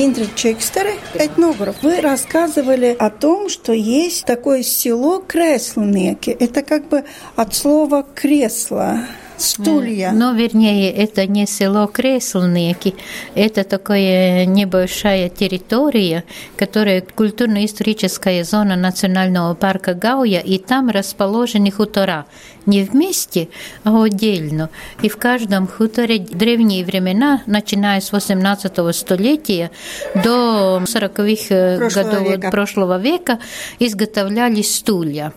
Индрид Чекстере, этнограф. Вы рассказывали о том, что есть такое село Креслнеки. Это как бы от слова «кресло» стулья. Ну, вернее, это не село Креслнеки, это такая небольшая территория, которая культурно-историческая зона национального парка Гауя, и там расположены хутора. Не вместе, а отдельно. И в каждом хуторе древние времена, начиная с 18 столетия до 40-х годов века. прошлого века, изготовлялись стулья.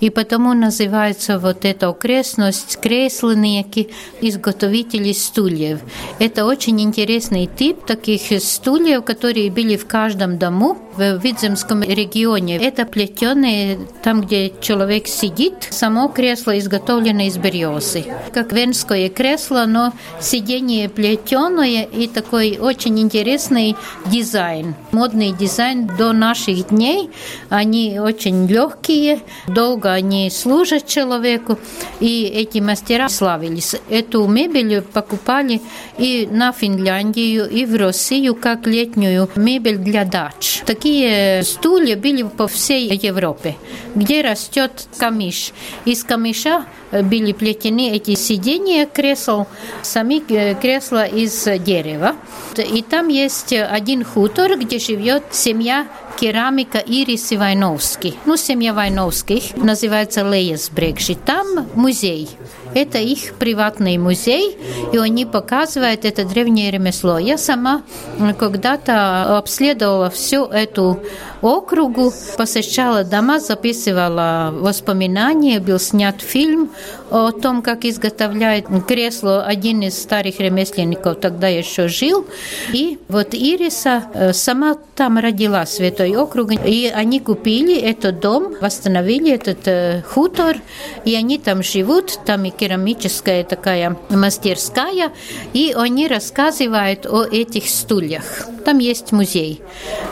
И потому называется вот эта окрестность креслники, изготовители стульев. Это очень интересный тип таких стульев, которые были в каждом дому в Видземском регионе. Это плетеные, там, где человек сидит, само кресло изготовлено из березы. Как венское кресло, но сиденье плетеное и такой очень интересный дизайн. Модный дизайн до наших дней. Они очень легкие, долго они служат человеку, и эти мастера славились. Эту мебель покупали и на Финляндию, и в Россию, как летнюю мебель для дач. Такие стулья были по всей Европе, где растет камыш. Из камыша были плетены эти сиденья кресел, сами кресла из дерева. И там есть один хутор, где живет семья керамика Ирисы Войновский. Ну, семья Войновских называется Леесбрекши. Там музей. Это их приватный музей, и они показывают это древнее ремесло. Я сама когда-то обследовала всю эту округу, посещала дома, записывала воспоминания, был снят фильм о том, как изготовляет кресло один из старых ремесленников, тогда еще жил. И вот Ириса э, сама там родилась, в этой округе. И они купили этот дом, восстановили этот э, хутор, и они там живут, там и керамическая такая мастерская, и они рассказывают о этих стульях. Там есть музей.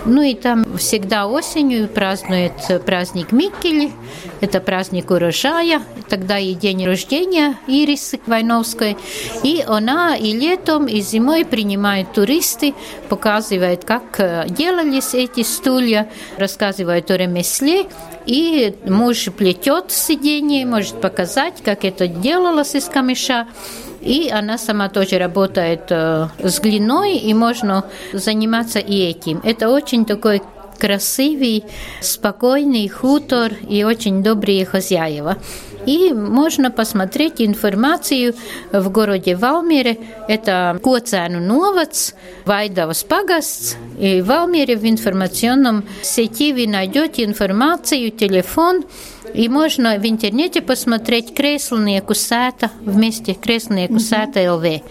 Ну и там всегда осенью празднует праздник Миккели, это праздник урожая, тогда и день рождения Ирисы Войновской. И она и летом, и зимой принимает туристы, показывает, как э, делались эти стулья, рассказывает о ремесле, и муж плетет сиденье, может показать, как это делалось из камыша. И она сама тоже работает э, с глиной, и можно заниматься и этим. Это очень такой красивый, спокойный хутор и очень добрые хозяева. И можно посмотреть информацию в городе Валмире. Это Коцēnu новац, Вайдавас пагаsts. И в Валмире в информационном сети вы найдете информацию, телефон, и можно в интернете посмотреть Креслnieku сета вместе Креслnieku сета ЛВ.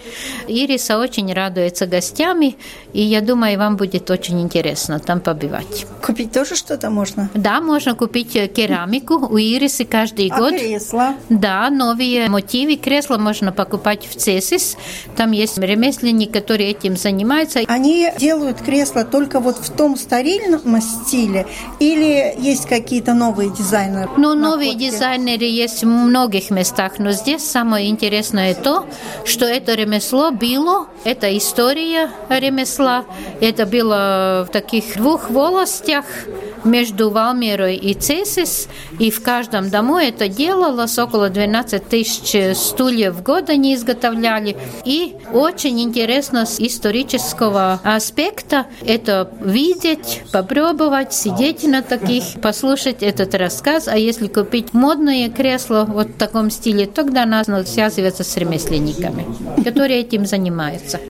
Ириса очень радуется гостями, и я думаю, вам будет очень интересно там побывать. Купить тоже что-то можно? Да, можно купить керамику у Ирисы каждый а год. кресла? Да, новые мотивы. Кресла можно покупать в Цесис. Там есть ремесленник, который этим занимается. Они делают кресла только вот в том старинном стиле или есть какие-то новые дизайны? Ну, новые дизайнеры есть в многих местах, но здесь самое интересное то, что это ремесло было, это история ремесла, это было в таких двух волостях между Валмирой и Цесис, и в каждом дому это делалось, около 12 тысяч стульев в год они изготовляли, и очень интересно с исторического аспекта это видеть, попробовать, сидеть на таких, послушать этот рассказ, а если купить модное кресло вот в таком стиле, тогда надо связываться с ремесленниками, которые этим занимаются.